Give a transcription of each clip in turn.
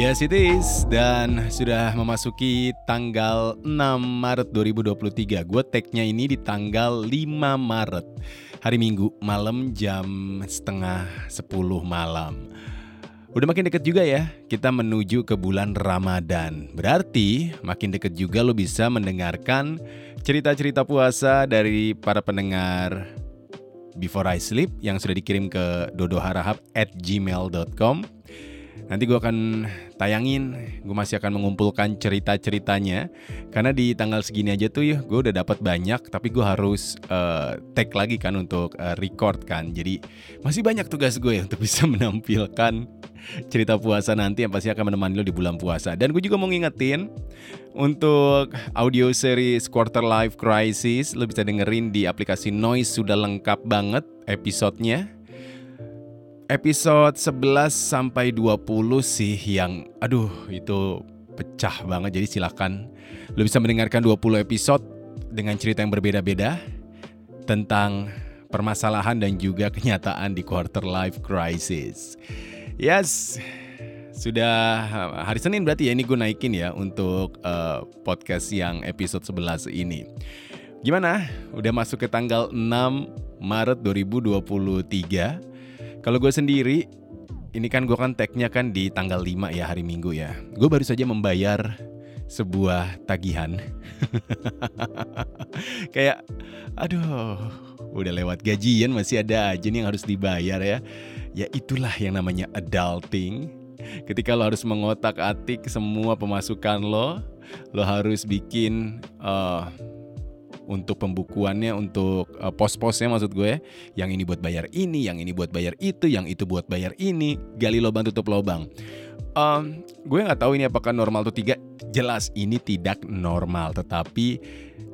Yes it is. Dan sudah memasuki tanggal 6 Maret 2023 Gue tag-nya ini di tanggal 5 Maret. Hari Minggu malam jam setengah 10 malam. Udah makin deket juga ya, kita menuju ke bulan Ramadan. Berarti makin deket juga lo bisa mendengarkan cerita-cerita puasa dari para pendengar Before I Sleep yang sudah dikirim ke dodoharahap at gmail.com Nanti gue akan tayangin, gue masih akan mengumpulkan cerita-ceritanya. Karena di tanggal segini aja tuh ya gue udah dapat banyak Tapi gue harus uh, tag lagi kan untuk uh, record kan. Jadi masih banyak tugas gue ya untuk bisa menampilkan cerita puasa nanti yang pasti akan menemani lo di bulan puasa. Dan gue juga mau ngingetin untuk audio series Quarter Life Crisis Lo bisa dengerin di aplikasi Noise sudah lengkap banget episodenya episode 11 sampai 20 sih yang aduh itu pecah banget jadi silakan lo bisa mendengarkan 20 episode dengan cerita yang berbeda-beda tentang permasalahan dan juga kenyataan di quarter life crisis. Yes, sudah hari Senin berarti ya ini gue naikin ya untuk uh, podcast yang episode 11 ini. Gimana? Udah masuk ke tanggal 6 Maret 2023 kalau gue sendiri, ini kan gue kan tagnya kan di tanggal 5 ya hari Minggu ya. Gue baru saja membayar sebuah tagihan. Kayak, aduh, udah lewat gajian masih ada aja nih yang harus dibayar ya. Ya itulah yang namanya adulting. Ketika lo harus mengotak-atik semua pemasukan lo, lo harus bikin uh, untuk pembukuannya untuk uh, pos-posnya maksud gue. Yang ini buat bayar ini yang ini buat bayar itu yang itu buat bayar ini. Gali lubang tutup lubang. Um, gue nggak tahu ini apakah normal atau tidak. Jelas ini tidak normal. Tetapi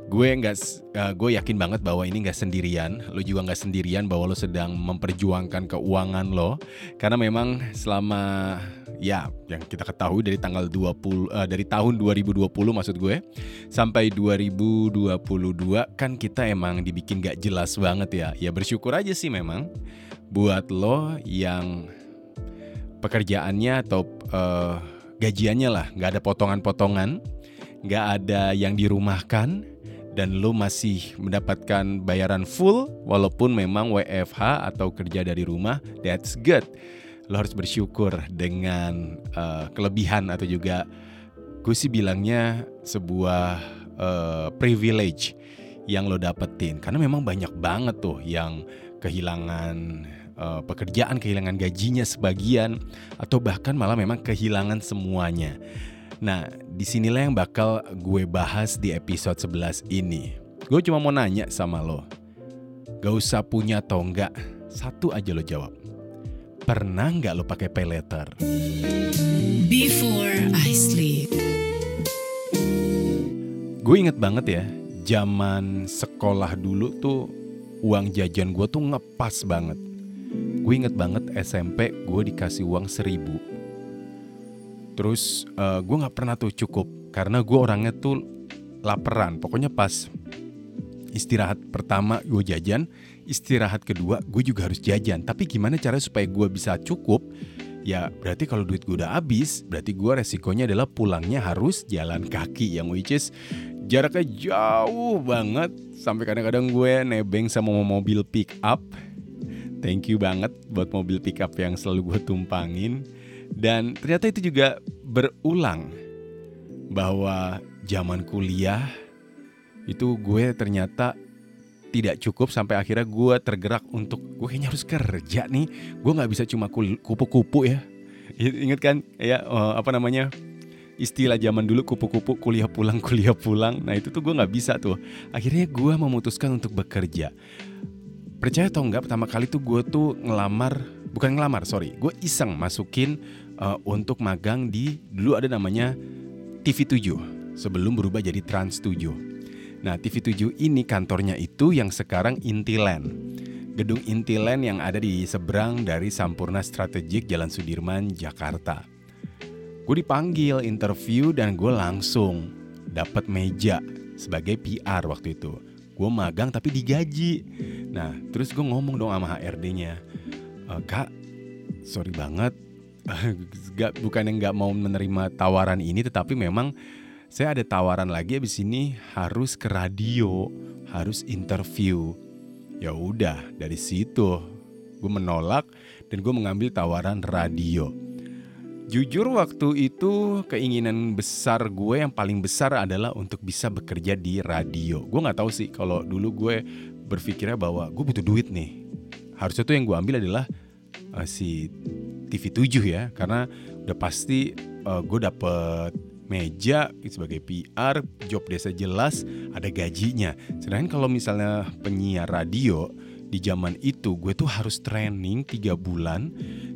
gue nggak uh, gue yakin banget bahwa ini nggak sendirian. Lo juga nggak sendirian bahwa lo sedang memperjuangkan keuangan lo. Karena memang selama ya yang kita ketahui dari tanggal 20 uh, dari tahun 2020 maksud gue sampai 2022 kan kita emang dibikin gak jelas banget ya. Ya bersyukur aja sih memang buat lo yang pekerjaannya atau uh, gajiannya lah. Nggak ada potongan-potongan. Nggak ada yang dirumahkan dan lo masih mendapatkan bayaran full walaupun memang WFH atau kerja dari rumah, that's good. Lo harus bersyukur dengan uh, kelebihan atau juga gue sih bilangnya sebuah uh, privilege yang lo dapetin karena memang banyak banget tuh yang kehilangan uh, pekerjaan, kehilangan gajinya sebagian atau bahkan malah memang kehilangan semuanya. Nah, di sinilah yang bakal gue bahas di episode 11 ini. Gue cuma mau nanya sama lo. Gak usah punya atau enggak, satu aja lo jawab. Pernah nggak lo pakai pay letter? Before I sleep. Gue inget banget ya, zaman sekolah dulu tuh uang jajan gue tuh ngepas banget. Gue inget banget SMP gue dikasih uang seribu Terus uh, gue nggak pernah tuh cukup karena gue orangnya tuh laparan. Pokoknya pas istirahat pertama gue jajan, istirahat kedua gue juga harus jajan. Tapi gimana cara supaya gue bisa cukup? Ya berarti kalau duit gue udah habis, berarti gue resikonya adalah pulangnya harus jalan kaki yang which is jaraknya jauh banget. Sampai kadang-kadang gue nebeng sama mobil pick up. Thank you banget buat mobil pick up yang selalu gue tumpangin. Dan ternyata itu juga berulang bahwa zaman kuliah itu gue ternyata tidak cukup sampai akhirnya gue tergerak untuk gue kayaknya harus kerja nih. Gue nggak bisa cuma kupu-kupu ya. Inget kan? Ya oh, apa namanya? Istilah zaman dulu kupu-kupu kuliah pulang kuliah pulang. Nah itu tuh gue nggak bisa tuh. Akhirnya gue memutuskan untuk bekerja. Percaya atau enggak pertama kali tuh gue tuh ngelamar bukan ngelamar sorry. Gue iseng masukin uh, untuk magang di dulu ada namanya TV7 sebelum berubah jadi Trans 7 nah TV7 ini kantornya itu yang sekarang Intiland. Gedung Intiland yang ada di seberang dari Sampurna Strategik Jalan Sudirman Jakarta. Gue dipanggil interview dan gue langsung dapat meja sebagai PR waktu itu. Gue magang tapi digaji. Nah terus gue ngomong dong sama HRD-nya e, kak sorry banget gak, bukan yang nggak mau menerima tawaran ini, tetapi memang saya ada tawaran lagi abis ini harus ke radio, harus interview. Ya udah dari situ gue menolak dan gue mengambil tawaran radio. Jujur waktu itu keinginan besar gue yang paling besar adalah untuk bisa bekerja di radio. Gue nggak tahu sih kalau dulu gue berpikirnya bahwa gue butuh duit nih. Harusnya tuh yang gue ambil adalah uh, si TV7 ya, karena udah pasti uh, gue dapet meja sebagai PR, job desa jelas, ada gajinya. Sedangkan kalau misalnya penyiar radio di zaman itu gue tuh harus training tiga bulan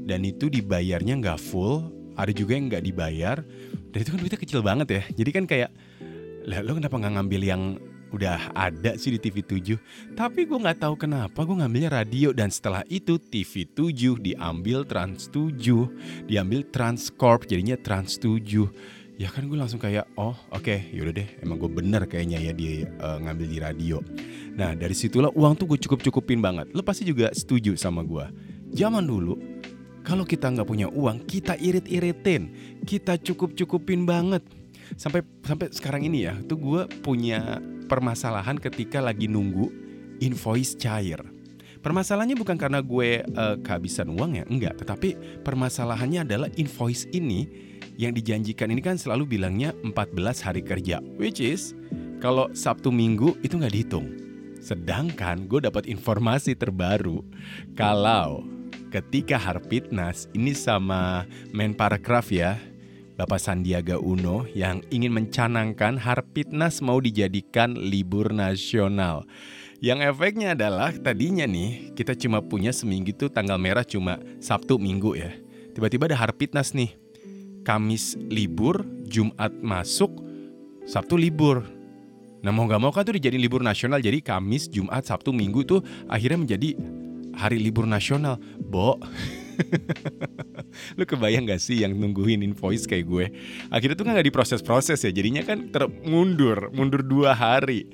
dan itu dibayarnya nggak full, ada juga yang nggak dibayar. Dan itu kan duitnya kecil banget ya. Jadi kan kayak, lah lo kenapa nggak ngambil yang udah ada sih di TV7 Tapi gue nggak tahu kenapa gue ngambilnya radio. Dan setelah itu TV7 diambil Trans 7 Diambil Transcorp jadinya Trans 7 Ya kan gue langsung kayak oh oke okay, yaudah deh. Emang gue bener kayaknya ya dia uh, ngambil di radio. Nah dari situlah uang tuh gue cukup-cukupin banget. Lo pasti juga setuju sama gue Zaman dulu kalau kita nggak punya uang kita irit-iritin. Kita cukup-cukupin banget. Sampai sampai sekarang ini ya tuh gue punya permasalahan ketika lagi nunggu invoice cair. Permasalahannya bukan karena gue uh, kehabisan uang ya, enggak. Tetapi permasalahannya adalah invoice ini yang dijanjikan ini kan selalu bilangnya 14 hari kerja. Which is, kalau Sabtu Minggu itu nggak dihitung. Sedangkan gue dapat informasi terbaru kalau ketika Harpitnas ini sama Menparekraf ya Bapak Sandiaga Uno yang ingin mencanangkan Harpitnas mau dijadikan libur nasional. Yang efeknya adalah tadinya nih kita cuma punya seminggu itu tanggal merah cuma Sabtu Minggu ya. Tiba-tiba ada Harpitnas nih. Kamis libur, Jumat masuk, Sabtu libur. Nah mau gak mau kan tuh dijadiin libur nasional Jadi Kamis, Jumat, Sabtu, Minggu tuh akhirnya menjadi hari libur nasional Bo Lu kebayang gak sih yang nungguin invoice kayak gue? Akhirnya tuh kan gak diproses-proses ya, jadinya kan termundur, mundur dua hari.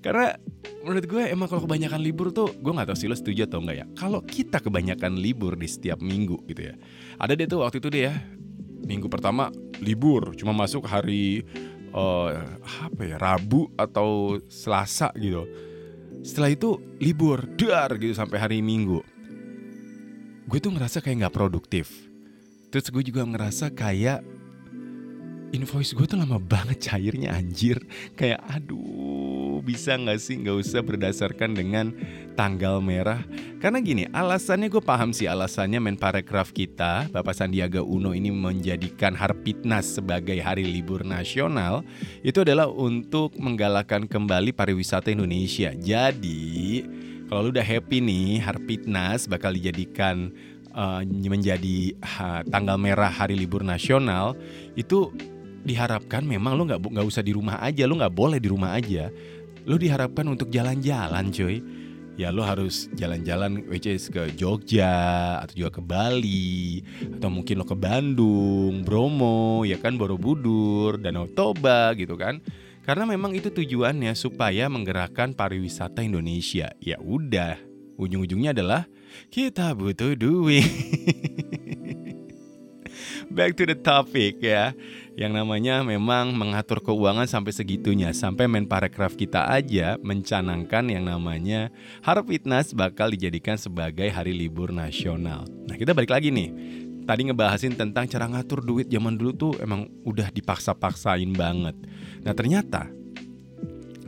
Karena menurut gue emang kalau kebanyakan libur tuh, gue gak tahu sih lo setuju atau enggak ya. Kalau kita kebanyakan libur di setiap minggu gitu ya. Ada deh tuh waktu itu deh ya, minggu pertama libur, cuma masuk hari uh, apa ya Rabu atau Selasa gitu. Setelah itu libur, dar gitu sampai hari Minggu gue tuh ngerasa kayak nggak produktif. Terus gue juga ngerasa kayak invoice gue tuh lama banget cairnya anjir. Kayak aduh bisa nggak sih nggak usah berdasarkan dengan tanggal merah. Karena gini alasannya gue paham sih alasannya Menparekraf kita Bapak Sandiaga Uno ini menjadikan Harpitnas sebagai hari libur nasional itu adalah untuk menggalakkan kembali pariwisata Indonesia. Jadi kalau lu udah happy nih, Harpitnas bakal dijadikan uh, menjadi ha, tanggal merah hari libur nasional, itu diharapkan memang lu nggak nggak usah di rumah aja, lu nggak boleh di rumah aja. Lu diharapkan untuk jalan-jalan, coy. Ya lu harus jalan-jalan which is ke Jogja atau juga ke Bali atau mungkin lo ke Bandung, Bromo, ya kan Borobudur, Danau Toba gitu kan. Karena memang itu tujuannya supaya menggerakkan pariwisata Indonesia. Ya udah, ujung-ujungnya adalah kita butuh duit. Back to the topic ya. Yang namanya memang mengatur keuangan sampai segitunya. Sampai Menparekraf kita aja mencanangkan yang namanya Harpitnas bakal dijadikan sebagai hari libur nasional. Nah kita balik lagi nih tadi ngebahasin tentang cara ngatur duit zaman dulu tuh emang udah dipaksa-paksain banget. Nah ternyata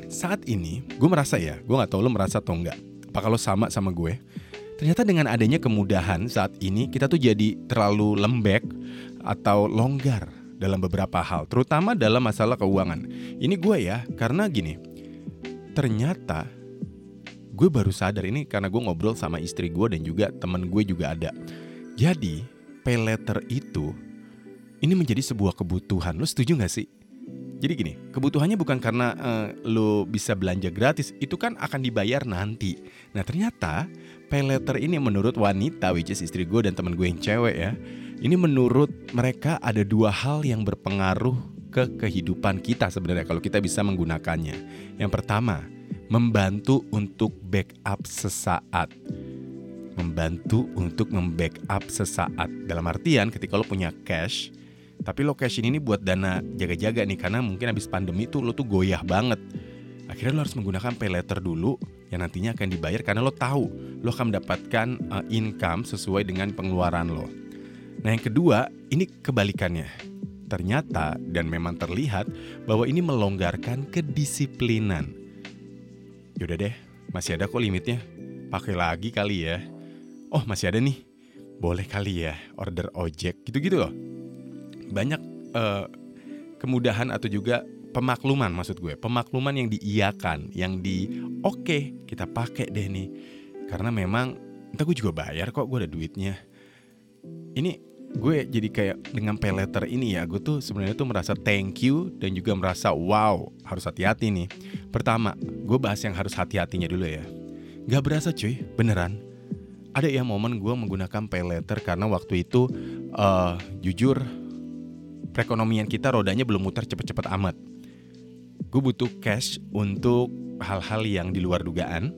saat ini gue merasa ya, gue nggak tahu lo merasa atau enggak. Apa kalau sama sama gue? Ternyata dengan adanya kemudahan saat ini kita tuh jadi terlalu lembek atau longgar dalam beberapa hal, terutama dalam masalah keuangan. Ini gue ya, karena gini, ternyata gue baru sadar ini karena gue ngobrol sama istri gue dan juga temen gue juga ada. Jadi pay letter itu ini menjadi sebuah kebutuhan. Lo setuju gak sih? Jadi gini, kebutuhannya bukan karena uh, lo bisa belanja gratis, itu kan akan dibayar nanti. Nah ternyata pay letter ini menurut wanita, which is istri gue dan teman gue yang cewek ya, ini menurut mereka ada dua hal yang berpengaruh ke kehidupan kita sebenarnya kalau kita bisa menggunakannya. Yang pertama, membantu untuk backup sesaat. Membantu untuk membackup sesaat. Dalam artian ketika lo punya cash, tapi lo cash ini buat dana jaga-jaga nih karena mungkin habis pandemi tuh lo tuh goyah banget. Akhirnya lo harus menggunakan pay letter dulu yang nantinya akan dibayar karena lo tahu lo akan mendapatkan uh, income sesuai dengan pengeluaran lo. Nah yang kedua ini kebalikannya. Ternyata dan memang terlihat bahwa ini melonggarkan kedisiplinan. Yaudah deh, masih ada kok limitnya. Pakai lagi kali ya. Oh masih ada nih. Boleh kali ya order ojek gitu-gitu loh. Banyak uh, kemudahan atau juga pemakluman maksud gue. Pemakluman yang diiyakan, yang di oke okay, kita pakai deh nih. Karena memang entah gue juga bayar kok gue ada duitnya. Ini gue jadi kayak dengan pay letter ini ya gue tuh sebenarnya tuh merasa thank you dan juga merasa wow harus hati-hati nih pertama gue bahas yang harus hati-hatinya dulu ya Gak berasa cuy beneran ada ya momen gue menggunakan pay letter karena waktu itu uh, jujur perekonomian kita rodanya belum muter cepet-cepet amat. Gue butuh cash untuk hal-hal yang di luar dugaan.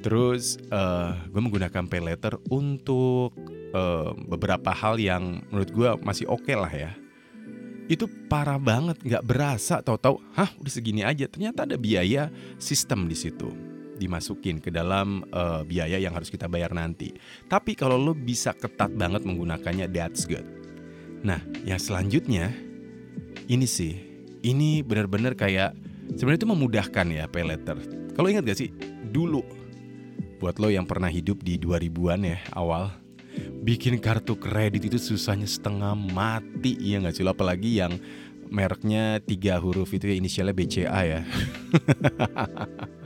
Terus uh, gue menggunakan pay letter untuk uh, beberapa hal yang menurut gue masih oke okay lah ya. Itu parah banget nggak berasa tahu-tahu hah udah segini aja. Ternyata ada biaya sistem di situ dimasukin ke dalam uh, biaya yang harus kita bayar nanti. Tapi kalau lo bisa ketat banget menggunakannya that's good. Nah yang selanjutnya ini sih. Ini benar-benar kayak sebenarnya itu memudahkan ya pay letter kalau ingat gak sih dulu buat lo yang pernah hidup di 2000-an ya awal bikin kartu kredit itu susahnya setengah mati iya nggak sih lo? Apalagi yang mereknya tiga huruf itu ya inisialnya BCA ya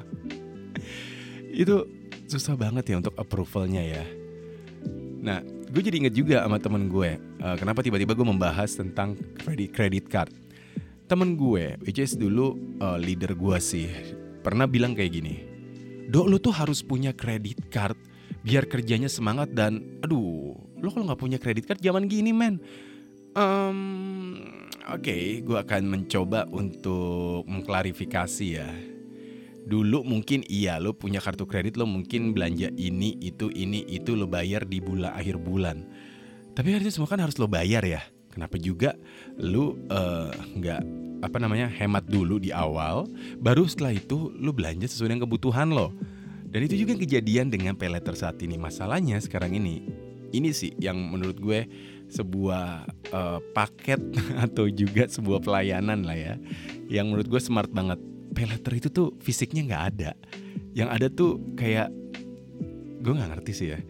itu susah banget ya untuk approvalnya ya. Nah gue jadi inget juga sama temen gue uh, kenapa tiba-tiba gue membahas tentang credit credit card. Temen gue which is dulu uh, leader gue sih pernah bilang kayak gini dok lo tuh harus punya credit card biar kerjanya semangat dan aduh lo kalau nggak punya kredit card zaman gini men. Um, oke okay, gue akan mencoba untuk mengklarifikasi ya dulu mungkin iya lo punya kartu kredit lo mungkin belanja ini itu ini itu lo bayar di bulan akhir bulan tapi itu semua kan harus lo bayar ya kenapa juga lo eh, nggak uh, apa namanya hemat dulu di awal baru setelah itu lo belanja sesuai dengan kebutuhan lo dan itu juga kejadian dengan pay letter saat ini. Masalahnya sekarang ini, ini sih yang menurut gue sebuah uh, paket atau juga sebuah pelayanan lah ya, yang menurut gue smart banget. Pay letter itu tuh fisiknya nggak ada, yang ada tuh kayak gue nggak ngerti sih ya.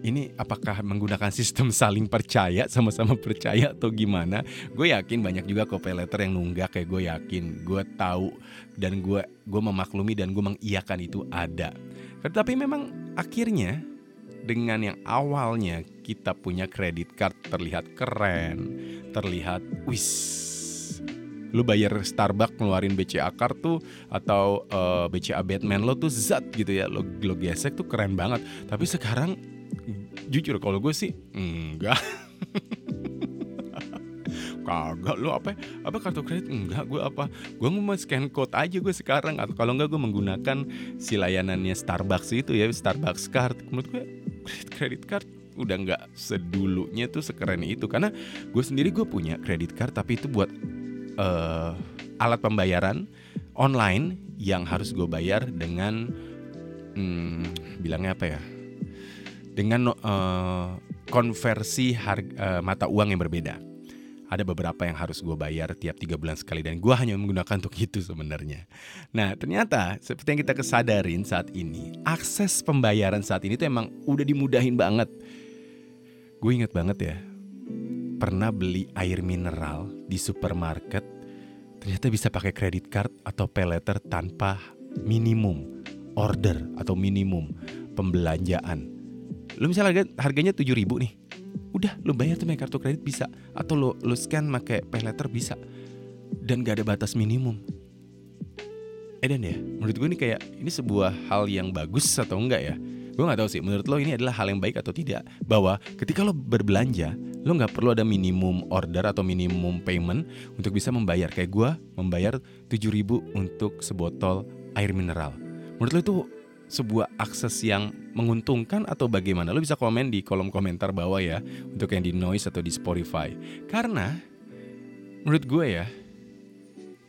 Ini apakah menggunakan sistem saling percaya sama-sama percaya atau gimana? Gue yakin banyak juga copy letter yang nunggak kayak gue yakin gue tahu dan gue gue memaklumi dan gue mengiyakan itu ada. Tetapi memang akhirnya dengan yang awalnya kita punya kredit card terlihat keren terlihat wis lu bayar Starbucks ngeluarin BCA card tuh atau uh, eh, BCA Batman lo tuh zat gitu ya. Lo, lo gesek tuh keren banget. Tapi sekarang jujur kalau gue sih enggak. Kagak lo apa apa kartu kredit? Enggak gue apa? Gue mau scan code aja gue sekarang. Atau kalau enggak gue menggunakan si layanannya Starbucks itu ya Starbucks card. Menurut gue kredit card udah nggak sedulunya tuh sekeren itu. Karena gue sendiri gue punya kredit card tapi itu buat uh, alat pembayaran online yang harus gue bayar dengan hmm, bilangnya apa ya dengan uh, konversi harga, uh, mata uang yang berbeda. Ada beberapa yang harus gue bayar tiap tiga bulan sekali dan gue hanya menggunakan untuk itu sebenarnya. Nah ternyata seperti yang kita kesadarin saat ini, akses pembayaran saat ini tuh emang udah dimudahin banget. Gue inget banget ya, pernah beli air mineral di supermarket, ternyata bisa pakai kredit card atau pay letter tanpa minimum order atau minimum pembelanjaan. Lu misalnya harga, harganya tujuh ribu nih udah lu bayar tuh kartu kredit bisa atau lu lu scan pakai pay letter bisa dan gak ada batas minimum. Eh dan ya menurut gue ini kayak ini sebuah hal yang bagus atau enggak ya? Gue nggak tahu sih menurut lo ini adalah hal yang baik atau tidak? Bahwa ketika lo berbelanja lo nggak perlu ada minimum order atau minimum payment untuk bisa membayar kayak gue membayar 7000 untuk sebotol air mineral menurut lo itu sebuah akses yang menguntungkan atau bagaimana? Lo bisa komen di kolom komentar bawah ya untuk yang di Noise atau di Spotify. Karena menurut gue ya,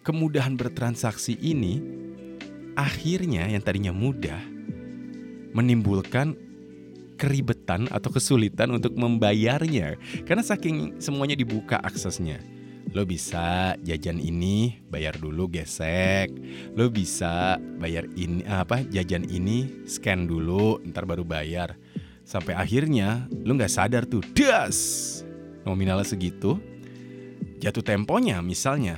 kemudahan bertransaksi ini akhirnya yang tadinya mudah menimbulkan keribetan atau kesulitan untuk membayarnya karena saking semuanya dibuka aksesnya. Lo bisa jajan ini bayar dulu gesek. Lo bisa bayar ini apa jajan ini scan dulu ntar baru bayar. Sampai akhirnya lo nggak sadar tuh das nominalnya segitu. Jatuh temponya misalnya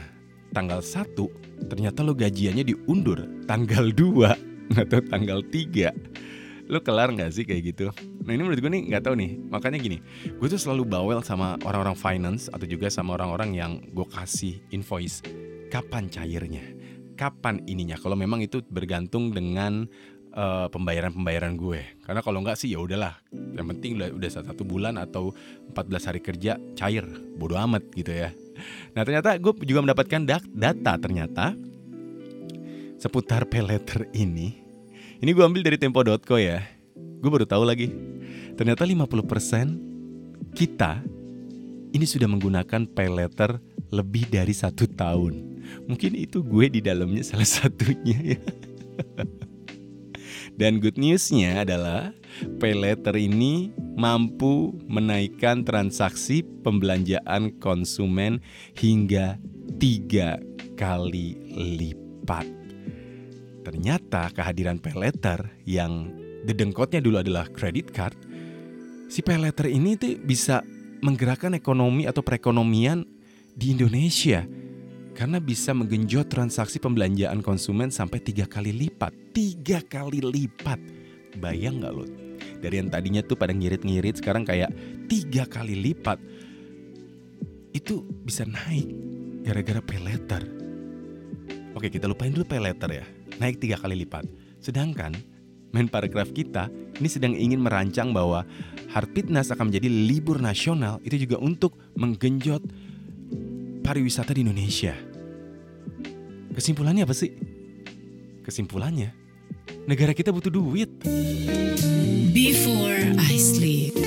tanggal 1 ternyata lo gajiannya diundur tanggal 2 atau tanggal 3 Lo kelar nggak sih kayak gitu? Nah ini menurut gue nih nggak tahu nih. Makanya gini, gue tuh selalu bawel sama orang-orang finance atau juga sama orang-orang yang gue kasih invoice. Kapan cairnya? Kapan ininya? Kalau memang itu bergantung dengan uh, pembayaran-pembayaran gue. Karena kalau nggak sih ya udahlah. Yang penting udah udah satu bulan atau 14 hari kerja cair, bodoh amat gitu ya. Nah ternyata gue juga mendapatkan data ternyata seputar pay letter ini ini gue ambil dari tempo.co ya. Gue baru tahu lagi. Ternyata 50% kita ini sudah menggunakan pay letter lebih dari satu tahun. Mungkin itu gue di dalamnya salah satunya ya. Dan good newsnya adalah pay letter ini mampu menaikkan transaksi pembelanjaan konsumen hingga tiga kali lipat. Ternyata kehadiran pay letter yang dedengkotnya dulu adalah credit card, si pay letter ini tuh bisa menggerakkan ekonomi atau perekonomian di Indonesia karena bisa menggenjot transaksi pembelanjaan konsumen sampai tiga kali lipat. Tiga kali lipat. Bayang nggak lo? Dari yang tadinya tuh pada ngirit-ngirit sekarang kayak tiga kali lipat. Itu bisa naik gara-gara pay letter. Oke kita lupain dulu pay letter ya naik tiga kali lipat. Sedangkan Menparekraf kita ini sedang ingin merancang bahwa Harpitnas akan menjadi libur nasional itu juga untuk menggenjot pariwisata di Indonesia. Kesimpulannya apa sih? Kesimpulannya, negara kita butuh duit. Before I sleep.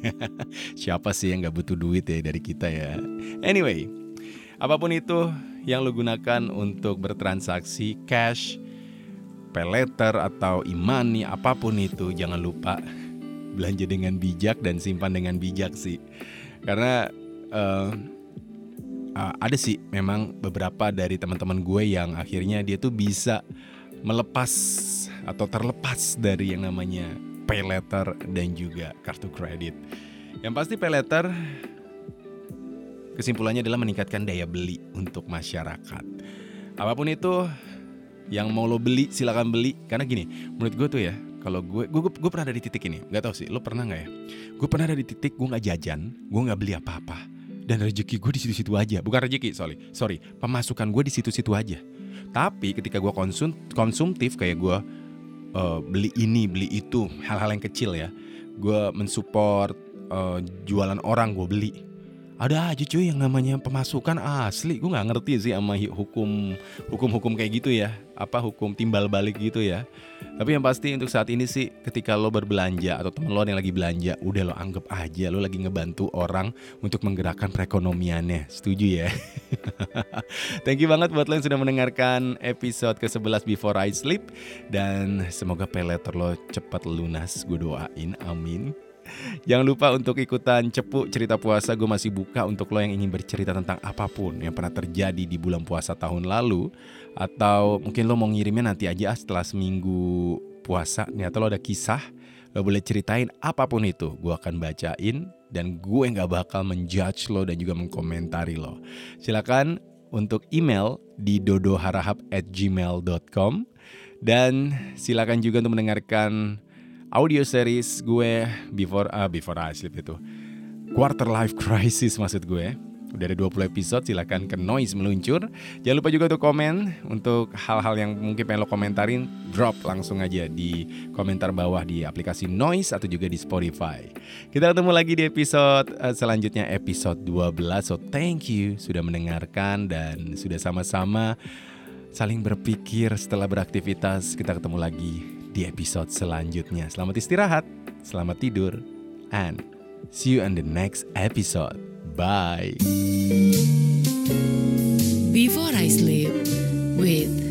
Siapa sih yang gak butuh duit ya dari kita ya? Anyway, apa pun itu, yang lo gunakan untuk bertransaksi cash, pay letter atau imani apa pun itu jangan lupa belanja dengan bijak dan simpan dengan bijak sih. Karena uh, ada sih memang beberapa dari teman-teman gue yang akhirnya dia tuh bisa melepas atau terlepas dari yang namanya pay letter dan juga kartu kredit. Yang pasti pay letter Kesimpulannya adalah meningkatkan daya beli untuk masyarakat. Apa pun itu yang mau lo beli silakan beli. Karena gini menurut gue tuh ya kalau gue gue gue pernah ada di titik ini. Nggak tahu sih lo pernah nggak ya? Gue pernah ada di titik gue nggak jajan gue nggak beli apa-apa. Dan rezeki gue di situ-situ aja. Bukan rezeki sorry sorry. Pemasukan gue di situ-situ aja. Tapi ketika gue konsum konsumtif kayak gue uh, beli ini beli itu hal-hal yang kecil ya gue mensupport uh, jualan orang gue beli ada aja cuy yang namanya pemasukan asli. Gue nggak ngerti sih sama hukum hukum hukum kayak gitu ya. Apa hukum timbal balik gitu ya. Tapi yang pasti untuk saat ini sih ketika lo berbelanja atau temen lo yang lagi belanja udah lo anggap aja lo lagi ngebantu orang untuk menggerakkan perekonomiannya. Setuju ya? Thank you banget buat lo yang sudah mendengarkan episode ke-11 Before I Sleep. Dan semoga pay lo cepat lunas. Gue doain amin Jangan lupa untuk ikutan cepu cerita puasa. Gue masih buka untuk lo yang ingin bercerita tentang apa pun Yang pernah terjadi di bulan puasa tahun lalu. Atau mungkin lo mau ngirimnya nanti aja setelah seminggu puasa. Nih atau lo ada kisah Lo boleh ceritain apa pun itu Gue akan bacain. Dan gue gak bakal menjudge lo dan juga mengkomentari lo. Silakan untuk email di dodoharahap at gmail.com Dan silakan juga untuk mendengarkan audio series gue before uh, before I sleep itu. Quarter life crisis maksud gue. Udah ada 20 episode silahkan ke noise meluncur. Jangan lupa juga untuk komen untuk hal-hal yang mungkin pengen lo komentarin drop langsung aja di komentar bawah di aplikasi noise atau juga di Spotify. Kita ketemu lagi di episode uh, selanjutnya episode 12 so thank you sudah mendengarkan dan sudah sama-sama saling berpikir setelah beraktivitas. Kita ketemu lagi di episode selanjutnya. Selamat istirahat, selamat tidur, and see you in the next episode. Bye. Before I sleep with